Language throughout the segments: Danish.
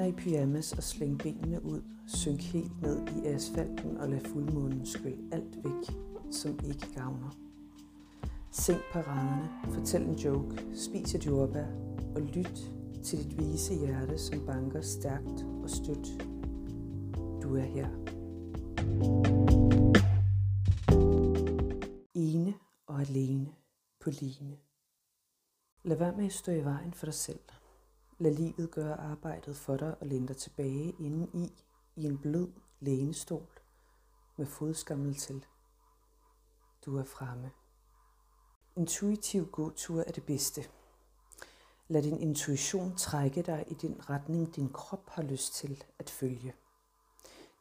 hænder i pyjamas og slæng benene ud. Synk helt ned i asfalten og lad fuldmånen skylle alt væk, som ikke gavner. Sænk paraderne, fortæl en joke, spis et jordbær og lyt til dit vise hjerte, som banker stærkt og stødt. Du er her. Ene og alene på line. Lad være med at stå i vejen for dig selv. Lad livet gøre arbejdet for dig og læn dig tilbage inden i, i en blød lænestol med fodskammel til. Du er fremme. Intuitiv gåtur er det bedste. Lad din intuition trække dig i den retning, din krop har lyst til at følge.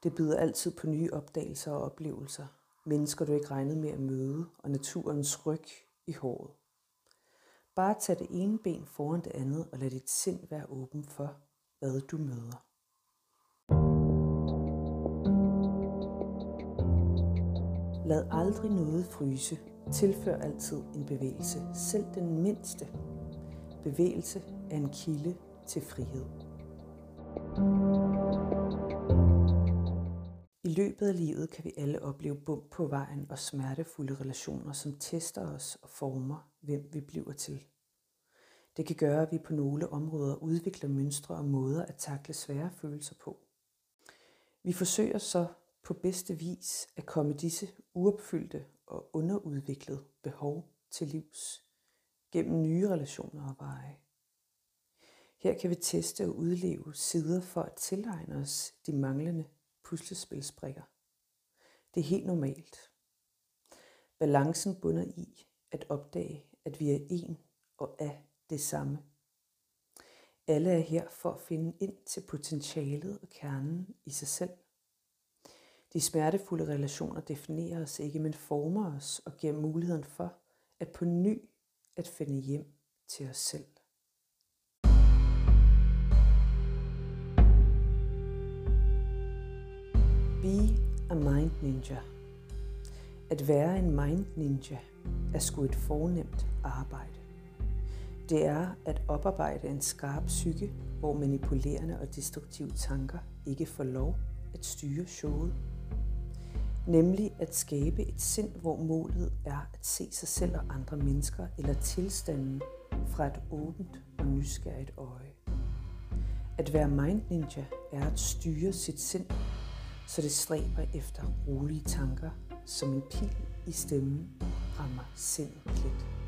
Det byder altid på nye opdagelser og oplevelser. Mennesker, du ikke regnede med at møde, og naturens ryg i håret. Bare tag det ene ben foran det andet, og lad dit sind være åben for, hvad du møder. Lad aldrig noget fryse. Tilfør altid en bevægelse, selv den mindste. Bevægelse er en kilde til frihed. I løbet af livet kan vi alle opleve bump på vejen og smertefulde relationer, som tester os og former, hvem vi bliver til. Det kan gøre, at vi på nogle områder udvikler mønstre og måder at takle svære følelser på. Vi forsøger så på bedste vis at komme disse uopfyldte og underudviklede behov til livs gennem nye relationer og veje. Her kan vi teste og udleve sider for at tilegne os de manglende puslespilsbrikker. Det er helt normalt. Balancen bunder i at opdage, at vi er en og af det samme. Alle er her for at finde ind til potentialet og kernen i sig selv. De smertefulde relationer definerer os ikke, men former os og giver muligheden for at på ny at finde hjem til os selv. Be a mind ninja. At være en mind ninja er sgu et fornemt arbejde. Det er at oparbejde en skarp psyke, hvor manipulerende og destruktive tanker ikke får lov at styre showet. Nemlig at skabe et sind, hvor målet er at se sig selv og andre mennesker eller tilstanden fra et åbent og nysgerrigt øje. At være mind ninja er at styre sit sind, så det stræber efter rolige tanker, som en pil i stemmen rammer sindet plet.